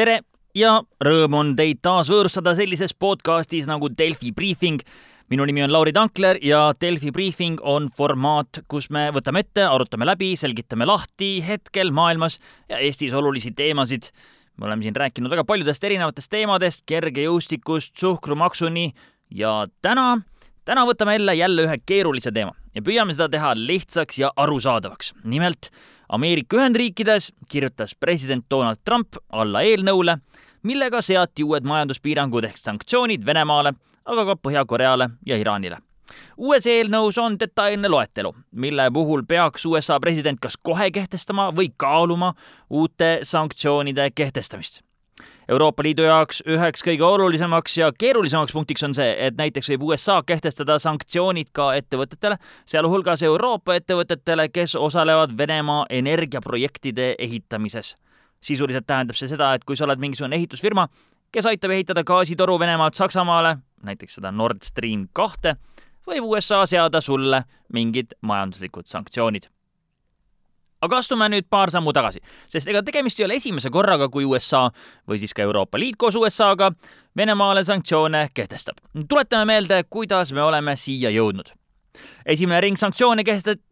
tere ja rõõm on teid taas võõrustada sellises podcastis nagu Delfi briifing. minu nimi on Lauri Tankler ja Delfi briifing on formaat, kus me võtame ette, arutame läbi, selgitame lahti hetkel maailmas ja Eestis olulisi teemasid. me oleme siin rääkinud väga paljudest erinevatest teemadest, kergejõustikust suhkrumaksuni ja täna, täna võtame jälle, jälle ühe keerulise teema ja püüame seda teha lihtsaks ja arusaadavaks. nimelt Ameerika Ühendriikides kirjutas president Donald Trump alla eelnõule, millega seati uued majanduspiirangud ehk sanktsioonid Venemaale, aga ka Põhja-Koreale ja Iraanile. uues eelnõus on detailne loetelu, mille puhul peaks USA president kas kohe kehtestama või kaaluma uute sanktsioonide kehtestamist Euroopa Liidu jaoks üheks kõige olulisemaks ja keerulisemaks punktiks on see, et näiteks võib USA kehtestada sanktsioonid ka ettevõtetele, sealhulgas Euroopa ettevõtetele, kes osalevad Venemaa energiaprojektide ehitamises. sisuliselt tähendab see seda, et kui sa oled mingisugune ehitusfirma, kes aitab ehitada gaasitoru Venemaalt Saksamaale, näiteks seda Nord Stream kahte, võib USA seada sulle mingid majanduslikud sanktsioonid aga astume nüüd paar sammu tagasi, sest ega tegemist ei ole esimese korraga, kui USA või siis ka Euroopa Liit koos USA-ga Venemaale sanktsioone kehtestab. tuletame meelde, kuidas me oleme siia jõudnud. esimene ring sanktsioone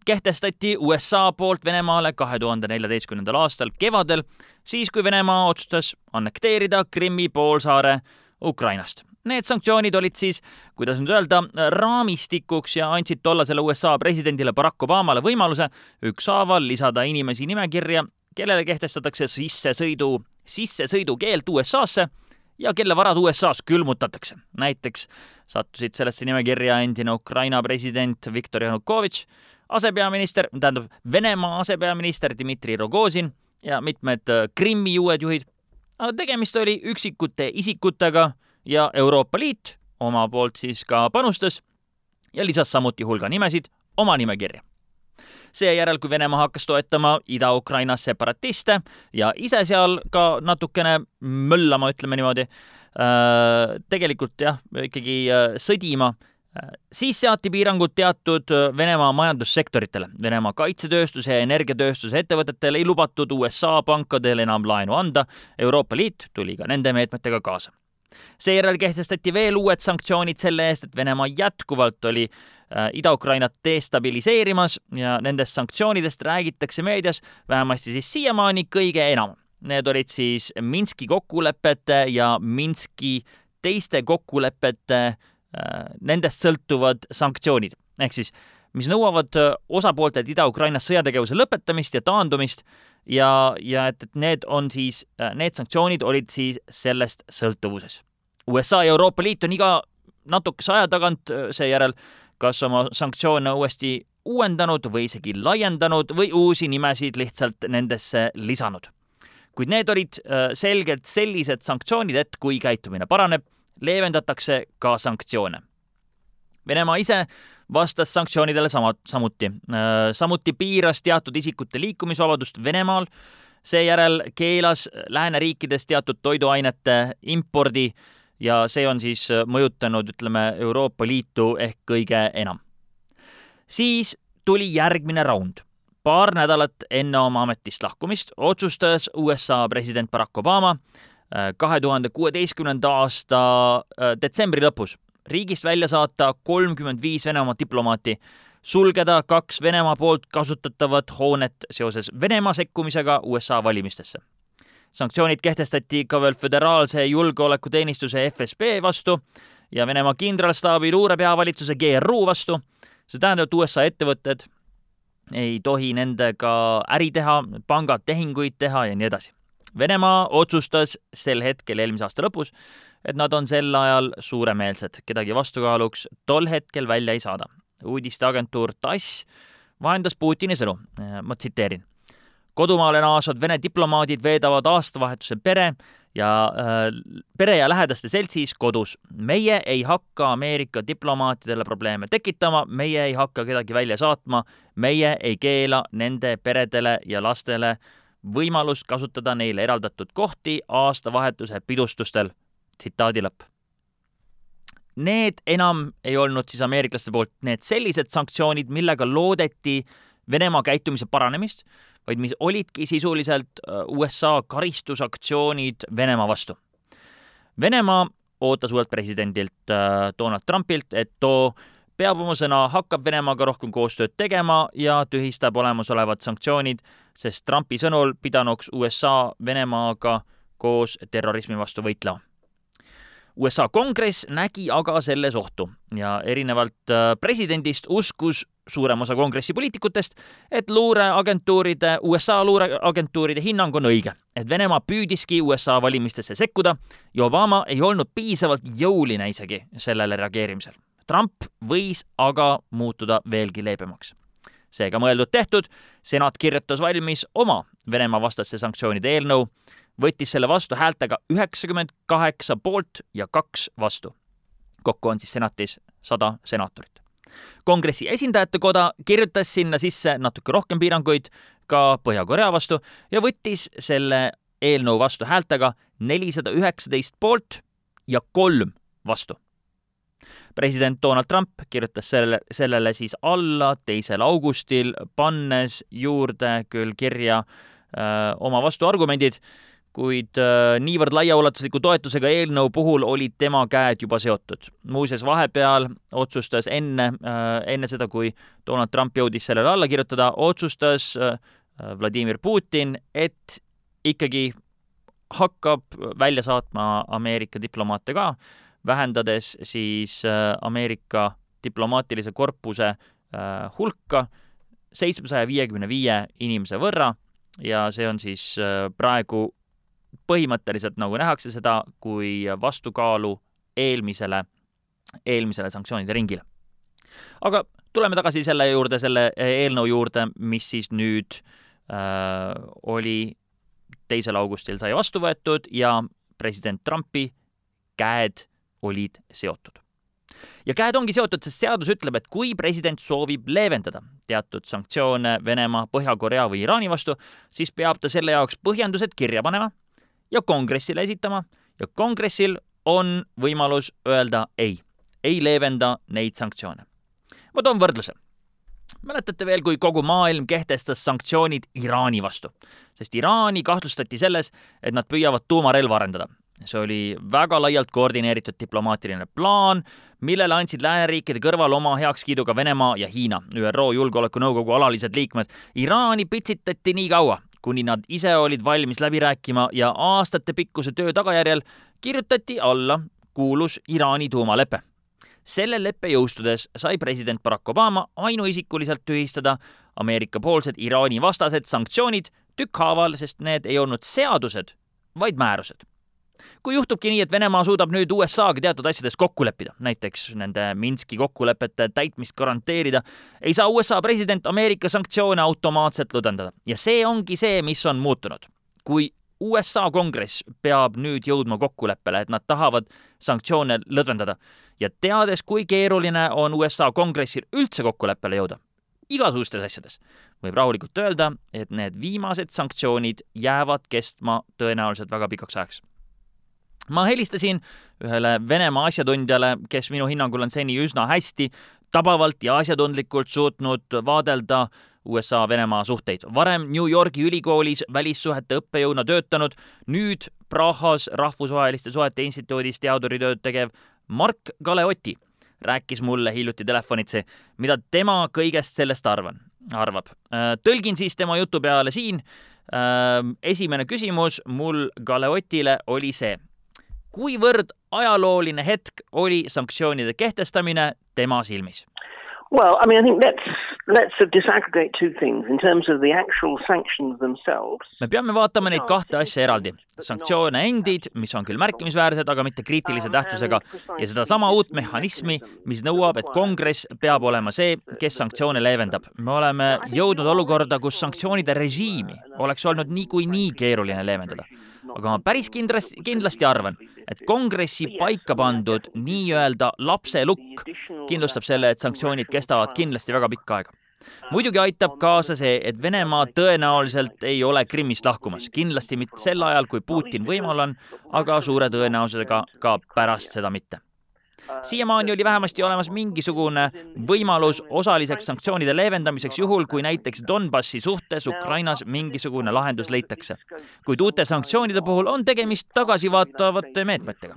kehtestati USA poolt Venemaale kahe tuhande neljateistkümnendal aastal kevadel, siis kui Venemaa otsustas annekteerida Krimmi poolsaare Ukrainast Need sanktsioonid olid siis, kuidas nüüd öelda, raamistikuks ja andsid tollasele USA presidendile Barack Obamale võimaluse ükshaaval lisada inimesi nimekirja, kellele kehtestatakse sissesõidu, sissesõidukeeld USA-sse ja kelle varad USA-s külmutatakse. näiteks sattusid sellesse nimekirja endine Ukraina president Viktor Janukovitš, asepeaminister, tähendab Venemaa asepeaminister Dmitri Rogozin ja mitmed Krimmi uued juhid. aga tegemist oli üksikute isikutega ja Euroopa Liit oma poolt siis ka panustas ja lisas samuti hulga nimesid oma nimekirja. seejärel, kui Venemaa hakkas toetama Ida-Ukrainas separatiste ja ise seal ka natukene möllama, ütleme niimoodi, äh, tegelikult jah, ikkagi äh, sõdima, äh, siis seati piirangud teatud Venemaa majandussektoritele. Venemaa kaitsetööstuse ja energiatööstuse ettevõtetele ei lubatud USA pankadel enam laenu anda, Euroopa Liit tuli ka nende meetmetega kaasa seejärel kehtestati veel uued sanktsioonid selle eest, et Venemaa jätkuvalt oli äh, Ida-Ukrainat destabiliseerimas ja nendest sanktsioonidest räägitakse meedias vähemasti siis siiamaani kõige enam. Need olid siis Minski kokkulepete ja Minski teiste kokkulepete äh, nendest sõltuvad sanktsioonid. ehk siis, mis nõuavad äh, osapooltelt Ida-Ukrainas sõjategevuse lõpetamist ja taandumist ja, ja et, et need on siis, need sanktsioonid olid siis sellest sõltuvuses. USA ja Euroopa Liit on iga natukese aja tagant seejärel kas oma sanktsioone uuesti uuendanud või isegi laiendanud või uusi nimesid lihtsalt nendesse lisanud. kuid need olid selgelt sellised sanktsioonid, et kui käitumine paraneb, leevendatakse ka sanktsioone. Venemaa ise vastas sanktsioonidele sama, samuti. samuti piiras teatud isikute liikumisvabadust Venemaal, seejärel keelas lääneriikidest teatud toiduainete impordi äh, ja see on siis äh, mõjutanud, ütleme, Euroopa Liitu ehk kõige enam. siis tuli järgmine raund. paar nädalat enne oma ametist lahkumist otsustas USA president Barack Obama äh, kahe tuhande kuueteistkümnenda aasta äh, detsembri lõpus riigist välja saata kolmkümmend viis Venemaa diplomaati, sulgeda kaks Venemaa poolt kasutatavat hoonet seoses Venemaa sekkumisega USA valimistesse sanktsioonid kehtestati ka veel Föderaalse Julgeolekuteenistuse FSB vastu ja Venemaa kindralstaabi luurepeavalitsuse GRU vastu. see tähendab, et USA ettevõtted ei tohi nendega äri teha, pangad tehinguid teha ja nii edasi. Venemaa otsustas sel hetkel, eelmise aasta lõpus, et nad on sel ajal suuremeelsed, kedagi vastukaaluks tol hetkel välja ei saada. uudisteagentuur TASS vahendas Putini sõnu, ma tsiteerin kodumaale naasvad Vene diplomaadid veedavad aastavahetuse pere ja äh, pere ja lähedaste seltsis kodus. meie ei hakka Ameerika diplomaatidele probleeme tekitama, meie ei hakka kedagi välja saatma, meie ei keela nende peredele ja lastele võimalust kasutada neile eraldatud kohti aastavahetuse pidustustel. Tsitaadi lõpp. Need enam ei olnud siis ameeriklaste poolt need sellised sanktsioonid, millega loodeti Venemaa käitumise paranemist, vaid mis olidki sisuliselt USA karistusaktsioonid Venemaa vastu. Venemaa ootas uuelt presidendilt Donald Trumpilt, et too peab oma sõna, hakkab Venemaaga rohkem koostööd tegema ja tühistab olemasolevad sanktsioonid, sest Trumpi sõnul pidanuks USA Venemaaga koos terrorismi vastu võitlema. USA kongress nägi aga selles ohtu ja erinevalt äh, presidendist uskus suurem osa kongressi poliitikutest, et luureagentuuride, USA luureagentuuride hinnang on õige, et Venemaa püüdiski USA valimistesse sekkuda ja Obama ei olnud piisavalt jõuline isegi sellele reageerimisel Trump võis aga muutuda veelgi leebemaks. seega mõeldud-tehtud, senat kirjutas valmis oma Venemaa vastaste sanktsioonide eelnõu, võttis selle vastu häältega üheksakümmend kaheksa poolt ja kaks vastu. kokku on siis senatis sada senatorit. kongressi esindajate koda kirjutas sinna sisse natuke rohkem piiranguid ka Põhja-Korea vastu ja võttis selle eelnõu vastu häältega nelisada üheksateist poolt ja kolm vastu president Donald Trump kirjutas selle, sellele siis alla teisel augustil, pannes juurde küll kirja öö, oma vastuargumendid, kuid äh, niivõrd laiaulatusliku toetusega eelnõu puhul olid tema käed juba seotud. muuseas, vahepeal otsustas enne, äh, enne seda, kui Donald Trump jõudis sellele alla kirjutada, otsustas Vladimir Putin, et ikkagi hakkab välja saatma Ameerika diplomaate ka vähendades siis äh, Ameerika diplomaatilise korpuse äh, hulka seitsmesaja viiekümne viie inimese võrra ja see on siis äh, praegu põhimõtteliselt nagu nähakse seda kui vastukaalu eelmisele, eelmisele sanktsioonide ringile. aga tuleme tagasi selle juurde, selle eelnõu juurde, mis siis nüüd äh, oli teisel augustil sai vastu võetud ja president Trumpi käed olid seotud. ja käed ongi seotud, sest seadus ütleb, et kui president soovib leevendada teatud sanktsioone Venemaa, Põhja-Korea või Iraani vastu, siis peab ta selle jaoks põhjendused kirja panema ja kongressile esitama. Ja kongressil on võimalus öelda ei, ei leevenda neid sanktsioone. ma toon võrdluse. Mäletate veel, kui kogu maailm kehtestas sanktsioonid Iraani vastu, sest Iraani kahtlustati selles, et nad püüavad tuumarelva arendada. See oli väga laialt koordineeritud diplomaatiline plaan, millele andsid lääneriikide kõrval oma heakskiidu ka Venemaa ja Hiina, ÜRO Julgeolekunõukogu alalised liikmed. Iraani pitsitati nii kaua, kuni nad ise olid valmis läbi rääkima ja aastatepikkuse töö tagajärjel kirjutati alla kuulus Iraani tuumalepe. selle leppe jõustudes sai president Barack Obama ainuisikuliselt tühistada Ameerika-poolsed Iraani vastased sanktsioonid tükkhaaval, sest need ei olnud seadused, vaid määrused kui juhtubki nii, et Venemaa suudab nüüd USA-ga teatud asjades kokku leppida, näiteks nende Minski kokkulepete täitmist garanteerida, ei saa USA president Ameerika sanktsioone automaatselt lõdvendada. ja see ongi see, mis on muutunud. kui USA kongress peab nüüd jõudma kokkuleppele, et nad tahavad sanktsioone lõdvendada ja teades, kui keeruline on USA kongressil üldse kokkuleppele jõuda, igasugustes asjades, võib rahulikult öelda, et need viimased sanktsioonid jäävad kestma tõenäoliselt väga pikaks ajaks ma helistasin ühele Venemaa asjatundjale, kes minu hinnangul on seni üsna hästi, tabavalt ja asjatundlikult suutnud vaadelda USA-Venemaa suhteid. varem New Yorgi ülikoolis välissuhete õppejõuna töötanud, nüüd Prahas Rahvusvaheliste Suhete Instituudis teaduritööd tegev Mark Galeotti rääkis mulle hiljuti telefonitsi, mida tema kõigest sellest arvan, arvab. tõlgin siis tema jutu peale siin. esimene küsimus mul Galeotile oli see kuivõrd ajalooline hetk oli sanktsioonide kehtestamine tema silmis? Well, I mean, I think let's let's disaggregate two things in terms of the actual sanctions themselves. me peame vaatama neid kahte asja eraldi. sanktsioone endid, mis on küll märkimisväärsed, aga mitte kriitilise tähtsusega, ja sedasama uut mehhanismi, mis nõuab, et kongress peab olema see, kes sanktsioone leevendab. me oleme jõudnud olukorda, kus sanktsioonide režiimi oleks olnud niikuinii keeruline leevendada aga ma päris kindlasti, kindlasti arvan, et kongressi paika pandud nii-öelda lapselukk kindlustab selle, et sanktsioonid kestavad kindlasti väga pikka aega. muidugi aitab kaasa see, et Venemaa tõenäoliselt ei ole Krimmist lahkumas, kindlasti mitte sel ajal, kui Putin võimul on, aga suure tõenäosusega ka pärast seda mitte siiamaani oli vähemasti olemas mingisugune võimalus osaliseks sanktsioonide leevendamiseks juhul, kui näiteks Donbassi suhtes Ukrainas mingisugune lahendus leitakse. kuid uute sanktsioonide puhul on tegemist tagasivaatavate meetmetega.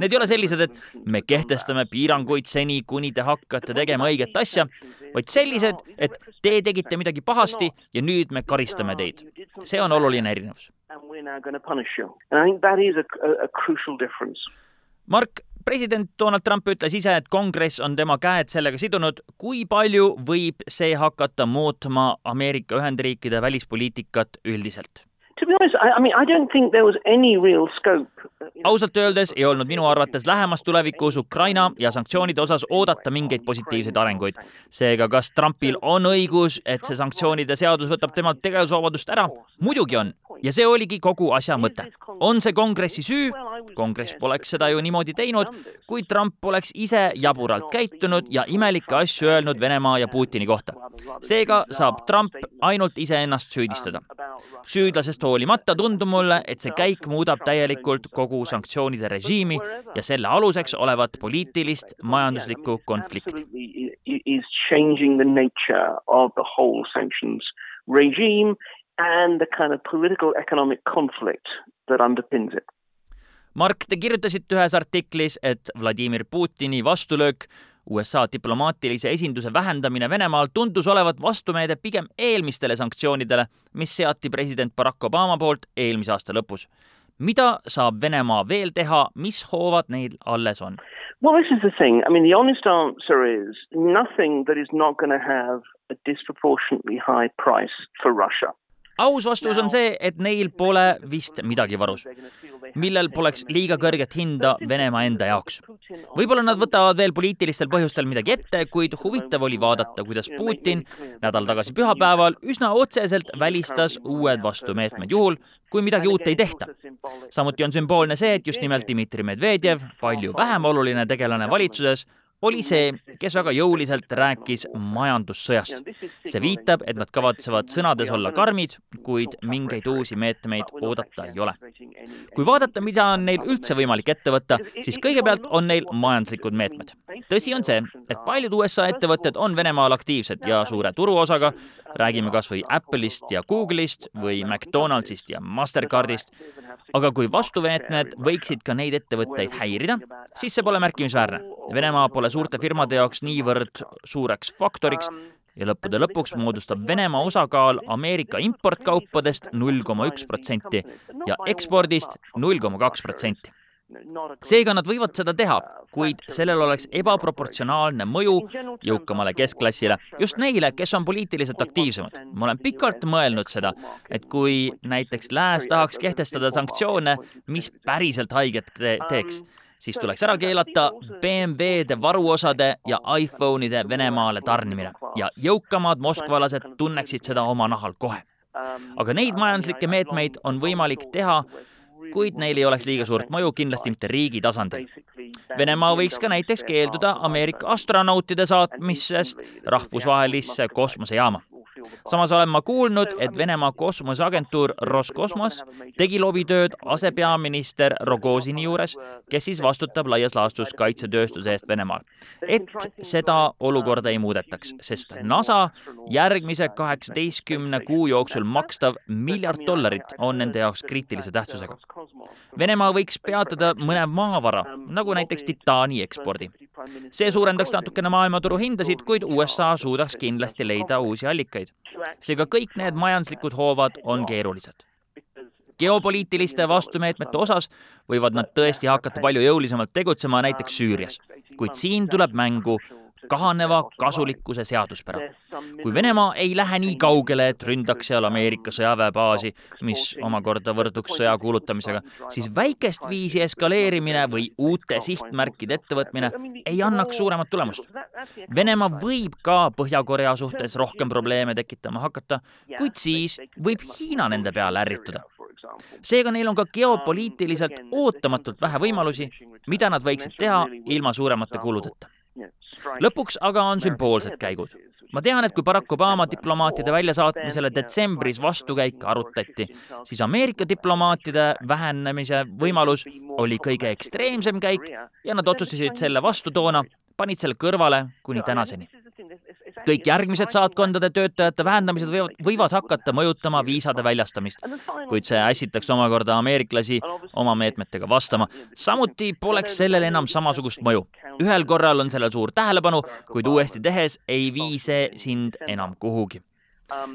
Need ei ole sellised, et me kehtestame piiranguid seni, kuni te hakkate tegema õiget asja, vaid sellised, et te tegite midagi pahasti ja nüüd me karistame teid. see on oluline erinevus. Mark, president Donald Trump ütles ise, et kongress on tema käed sellega sidunud. kui palju võib see hakata muutma Ameerika Ühendriikide välispoliitikat üldiselt? Ausalt öeldes ei olnud minu arvates lähemas tulevikus Ukraina ja sanktsioonide osas oodata mingeid positiivseid arenguid. seega, kas Trumpil on õigus, et see sanktsioonide seadus võtab temalt tegevusvabadust ära? muidugi on ja see oligi kogu asja mõte. on see kongressi süü? Kongress poleks seda ju niimoodi teinud, kui Trump oleks ise jaburalt käitunud ja imelikke asju öelnud Venemaa ja Putini kohta. seega saab Trump ainult iseennast süüdistada. süüdlasest hoolimata tundub mulle, et see käik muudab täielikult kogu sanktsioonide režiimi ja selle aluseks olevat poliitilist majanduslikku konflikti. Regime and the kind of political economic conflict that underpins it. Mark, te kirjutasite ühes artiklis, et Vladimir Putini vastulöök USA diplomaatilise esinduse vähendamine Venemaal tundus olevat vastumeede pigem eelmistele sanktsioonidele, mis seati president Barack Obama poolt eelmise aasta lõpus. mida saab Venemaa veel teha, mis hoovad neil alles on? Well, this is the thing. I mean, the honest answer is nothing that is not going to have a disproportionately high price for Russia aus vastus on see, et neil pole vist midagi varus, millel poleks liiga kõrget hinda Venemaa enda jaoks. võib-olla nad võtavad veel poliitilistel põhjustel midagi ette, kuid huvitav oli vaadata, kuidas Putin nädal tagasi pühapäeval üsna otseselt välistas uued vastumeetmed juhul, kui midagi uut ei tehta. samuti on sümboolne see, et just nimelt Dmitri Medvedjev, palju vähem oluline tegelane valitsuses, oli see, kes väga jõuliselt rääkis majandussõjast. see viitab, et nad kavatsevad sõnades olla karmid, kuid mingeid uusi meetmeid oodata ei ole. kui vaadata, mida on neil üldse võimalik ette võtta, siis kõigepealt on neil majanduslikud meetmed. tõsi on see, et paljud USA ettevõtted on Venemaal aktiivsed ja suure turuosaga, räägime kas või Apple'ist ja Google'ist või McDonaldsist ja Mastercardist, aga kui vastumeetmed võiksid ka neid ettevõtteid häirida, siis see pole märkimisväärne. Venemaa pole suurte firmade jaoks niivõrd suureks faktoriks. Ja lõppude lõpuks moodustab Venemaa osakaal Ameerika importkaupadest null koma üks protsenti ja ekspordist null koma kaks protsenti. Seega nad võivad seda teha, kuid sellel oleks ebaproportsionaalne mõju jõukamale keskklassile, just neile, kes on poliitiliselt aktiivsemad. ma olen pikalt mõelnud seda, et kui näiteks Lääs tahaks kehtestada sanktsioone, mis päriselt haiget te teeks, siis tuleks ära keelata BMW-de varuosade ja iPhone'ide Venemaale tarnimine. ja jõukamad moskvalased tunneksid seda oma nahal kohe. aga neid majanduslikke meetmeid on võimalik teha, kuid neil ei oleks liiga suurt mõju, kindlasti mitte riigi tasandil. Venemaa võiks ka näiteks keelduda Ameerika astronautide saatmisest rahvusvahelisse kosmosejaama samas olen ma kuulnud, et Venemaa kosmoseagentuur Roskosmos tegi lobitööd asepeaminister Rogozini juures, kes siis vastutab laias laastus kaitsetööstuse eest Venemaal. et seda olukorda ei muudetaks, sest NASA järgmise kaheksateistkümne kuu jooksul makstav miljard dollarit on nende jaoks kriitilise tähtsusega. Venemaa võiks peatada mõne maavara, nagu näiteks titaani ekspordi see suurendaks natukene maailmaturu hindasid, kuid USA suudaks kindlasti leida uusi allikaid. seega kõik need majanduslikud hoovad on keerulised. geopoliitiliste vastumeetmete osas võivad nad tõesti hakata palju jõulisemalt tegutsema näiteks Süürias, kuid siin tuleb mängu kahaneva kasulikkuse seaduspära. kui Venemaa ei lähe nii kaugele, et ründaks seal Ameerika sõjaväebaasi, mis omakorda võrduks sõja kuulutamisega, siis väikest viisi eskaleerimine või uute sihtmärkide ettevõtmine ei annaks suuremat tulemust. Venemaa võib ka Põhja-Korea suhtes rohkem probleeme tekitama hakata, kuid siis võib Hiina nende peale ärrituda seega neil on ka geopoliitiliselt ootamatult vähe võimalusi, mida nad võiksid teha ilma suuremate kuludeta lõpuks aga on sümboolsed käigud. ma tean, et kui Barack Obama diplomaatide väljasaatmisele detsembris vastukäike arutati, siis Ameerika diplomaatide vähenemise võimalus oli kõige ekstreemsem käik ja nad otsustasid selle vastu toona, panid selle kõrvale kuni tänaseni kõik järgmised saatkondade töötajate vähendamised võivad, võivad hakata mõjutama viisade väljastamist, kuid see ässitaks omakorda ameeriklasi oma meetmetega vastama. samuti poleks sellel enam samasugust mõju. ühel korral on sellel suur tähelepanu, kuid uuesti tehes ei vii see sind enam kuhugi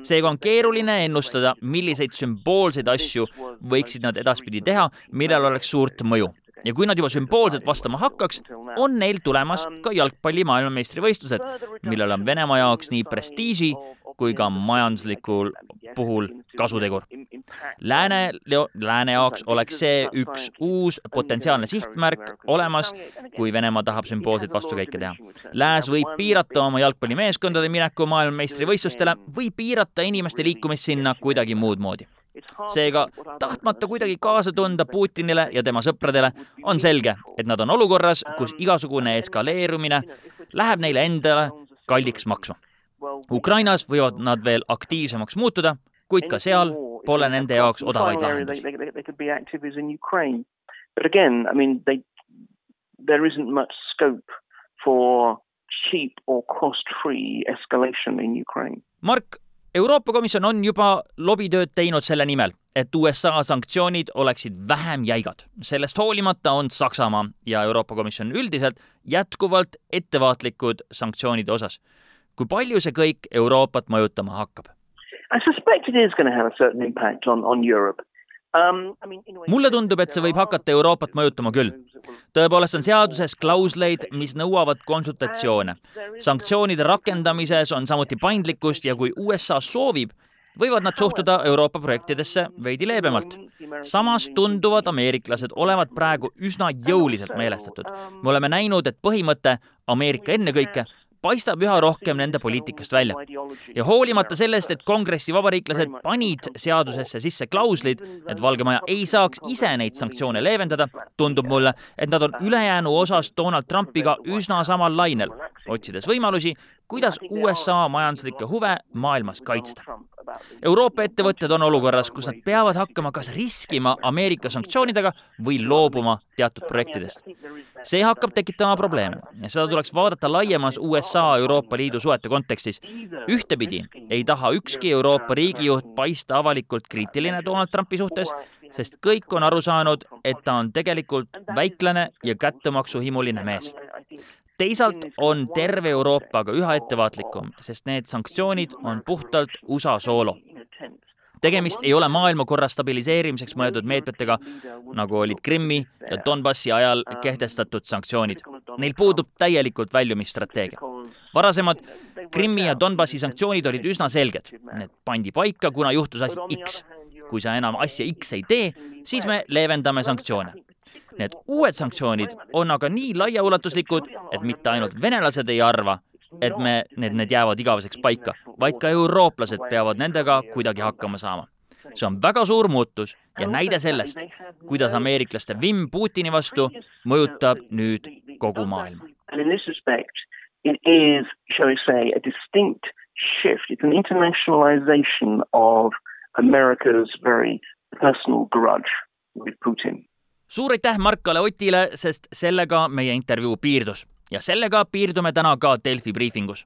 seega on keeruline ennustada, milliseid sümboolseid asju võiksid nad edaspidi teha, millel oleks suurt mõju ja kui nad juba sümboolselt vastama hakkaks, on neil tulemas ka jalgpalli maailmameistrivõistlused, millel on Venemaa jaoks nii prestiiži kui ka majanduslikul puhul kasutegur. Lääne, Lääne jaoks oleks see üks uus potentsiaalne sihtmärk olemas, kui Venemaa tahab sümboolseid vastukäike teha. Lääs võib piirata oma jalgpallimeeskondade mineku maailmameistrivõistlustele või piirata inimeste liikumist sinna kuidagi muud moodi seega tahtmata kuidagi kaasa tunda Putinile ja tema sõpradele, on selge, et nad on olukorras, kus igasugune eskaleerumine läheb neile endale kalliks maksma. Ukrainas võivad nad veel aktiivsemaks muutuda, kuid ka seal pole nende jaoks odavaid lahendusi. But again, I mean, they, there isn't much scope for cheap or cost-free escalation in Ukraine. Mark, Euroopa Komisjon on juba lobitööd teinud selle nimel, et USA sanktsioonid oleksid vähem jäigad. sellest hoolimata on Saksamaa ja Euroopa Komisjon üldiselt jätkuvalt ettevaatlikud sanktsioonide osas. kui palju see kõik Euroopat mõjutama hakkab? I suspect it is going to have a certain impact on, on Europe. Um, mulle tundub, et see võib hakata Euroopat mõjutama küll. tõepoolest on seaduses klausleid, mis nõuavad konsultatsioone. sanktsioonide rakendamises on samuti paindlikkust ja kui USA soovib, võivad nad suhtuda Euroopa projektidesse veidi leebemalt. samas tunduvad ameeriklased olevat praegu üsna jõuliselt meelestatud. me oleme näinud, et põhimõte Ameerika ennekõike paistab üha rohkem nende poliitikast välja. ja hoolimata sellest, et kongressi vabariiklased panid seadusesse sisse klauslid, et Valge Maja ei saaks ise neid sanktsioone leevendada, tundub mulle, et nad on ülejäänu osas Donald Trumpiga üsna samal lainel, otsides võimalusi, kuidas USA majanduslikke huve maailmas kaitsta. Euroopa ettevõtted on olukorras, kus nad peavad hakkama kas riskima Ameerika sanktsioonidega või loobuma teatud projektidest see hakkab tekitama probleeme ja seda tuleks vaadata laiemas USA-Euroopa Liidu suhete kontekstis. ühtepidi ei taha ükski Euroopa riigijuht paista avalikult kriitiline Donald Trumpi suhtes, sest kõik on aru saanud, et ta on tegelikult väiklane ja kättemaksuhimuline mees teisalt on terve Euroopa aga üha ettevaatlikum, sest need sanktsioonid on puhtalt USA soolo tegemist ei ole maailmakorra stabiliseerimiseks mõeldud meetmetega, nagu olid Krimmi ja Donbassi ajal kehtestatud sanktsioonid. Neil puudub täielikult väljumisstrateegia. varasemad Krimmi ja Donbassi sanktsioonid olid üsna selged. Need pandi paika, kuna juhtus asi X. kui sa enam asja X ei tee, siis me leevendame sanktsioone. Need uued sanktsioonid on aga nii laiaulatuslikud, et mitte ainult venelased ei arva, et me, need, need jäävad igaveseks paika, vaid ka eurooplased peavad nendega kuidagi hakkama saama. see on väga suur muutus ja näide sellest, kuidas ameeriklaste vimm Putini vastu mõjutab nüüd kogu maailma. It is, shall we say, a distinct shift. It's an internationalization of America's very personal grudge with Putin. Suur aitäh Markale Otile, sest sellega meie intervjuu piirdus ja sellega piirdume täna ka Delfi briifingus.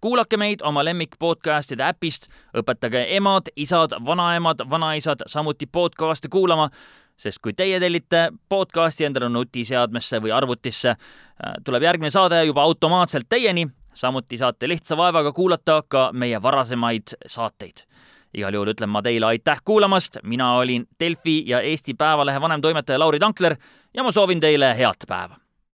kuulake meid oma lemmikpodcastide äpist, õpetage emad, isad, vanaemad, vanaisad samuti podcast'e kuulama, sest kui teie tellite podcast'i endale nutiseadmesse või arvutisse, äh, tuleb järgmine saade juba automaatselt teieni, samuti saate lihtsa vaevaga kuulata ka meie varasemaid saateid igal juhul ütlen ma teile aitäh kuulamast, mina olin Delfi ja Eesti Päevalehe vanemtoimetaja Lauri Tankler ja ma soovin teile head päeva